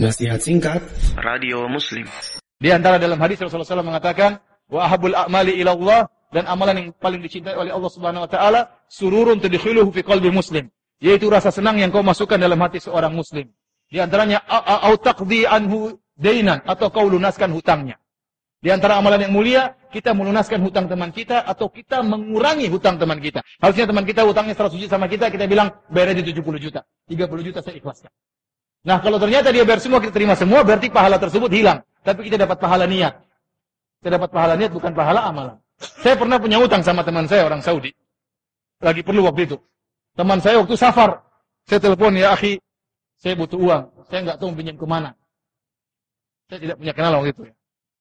Nasihat singkat Radio Muslim. Di antara dalam hadis Rasulullah SAW mengatakan, wa ahabul a'mali ila Allah dan amalan yang paling dicintai oleh Allah Subhanahu wa taala sururun tudkhiluhu fi qalbi muslim, yaitu rasa senang yang kau masukkan dalam hati seorang muslim. Di antaranya au taqdi anhu dainan atau kau lunaskan hutangnya. Di antara amalan yang mulia, kita melunaskan hutang teman kita atau kita mengurangi hutang teman kita. Harusnya teman kita hutangnya 100 juta sama kita, kita bilang bayar aja 70 juta. 30 juta saya ikhlaskan. Nah, kalau ternyata dia bayar semua, kita terima semua, berarti pahala tersebut hilang. Tapi kita dapat pahala niat. Kita dapat pahala niat, bukan pahala amalan. Saya pernah punya utang sama teman saya, orang Saudi. Lagi perlu waktu itu. Teman saya waktu safar. Saya telepon, ya akhi, saya butuh uang. Saya nggak tahu pinjam ke mana. Saya tidak punya kenal waktu itu.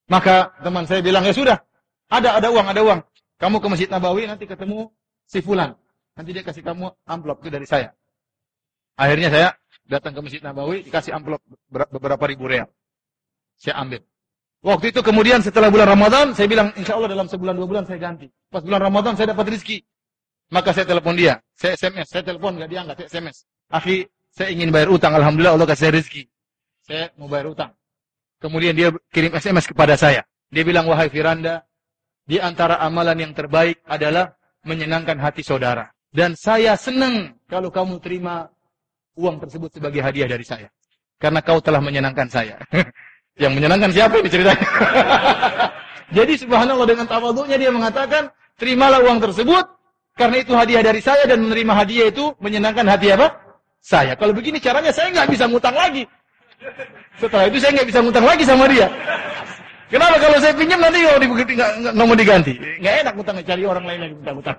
Maka teman saya bilang, ya sudah, ada ada uang, ada uang. Kamu ke Masjid Nabawi, nanti ketemu si Fulan. Nanti dia kasih kamu amplop itu dari saya. Akhirnya saya datang ke Masjid Nabawi, dikasih amplop beberapa ribu real. Saya ambil. Waktu itu kemudian setelah bulan Ramadan, saya bilang, insya Allah dalam sebulan dua bulan saya ganti. Pas bulan Ramadan saya dapat rezeki. Maka saya telepon dia, saya SMS, saya telepon nggak diangkat, saya SMS. Akhi, saya ingin bayar utang, Alhamdulillah Allah kasih rezeki. Saya mau bayar utang. Kemudian dia kirim SMS kepada saya. Dia bilang, wahai Firanda, di antara amalan yang terbaik adalah menyenangkan hati saudara. Dan saya senang kalau kamu terima uang tersebut sebagai hadiah dari saya. Karena kau telah menyenangkan saya. yang menyenangkan siapa ini ceritanya? Jadi subhanallah dengan tawaduknya dia mengatakan, terimalah uang tersebut, karena itu hadiah dari saya dan menerima hadiah itu menyenangkan hati apa? Saya. Kalau begini caranya saya nggak bisa ngutang lagi. Setelah itu saya nggak bisa ngutang lagi sama dia. Kenapa kalau saya pinjam nanti kalau nggak mau diganti? Nggak enak ngutang cari orang lain yang minta ngutang.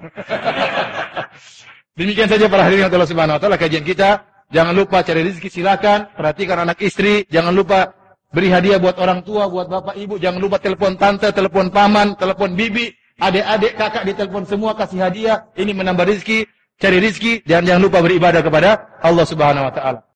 Demikian saja para hadirin Allah Subhanahu wa taala kajian kita. Jangan lupa cari rezeki silakan, perhatikan anak istri, jangan lupa beri hadiah buat orang tua, buat bapak ibu, jangan lupa telepon tante, telepon paman, telepon bibi, adik-adik, kakak ditelepon semua kasih hadiah, ini menambah rezeki, cari rezeki. Dan jangan lupa beribadah kepada Allah Subhanahu wa taala.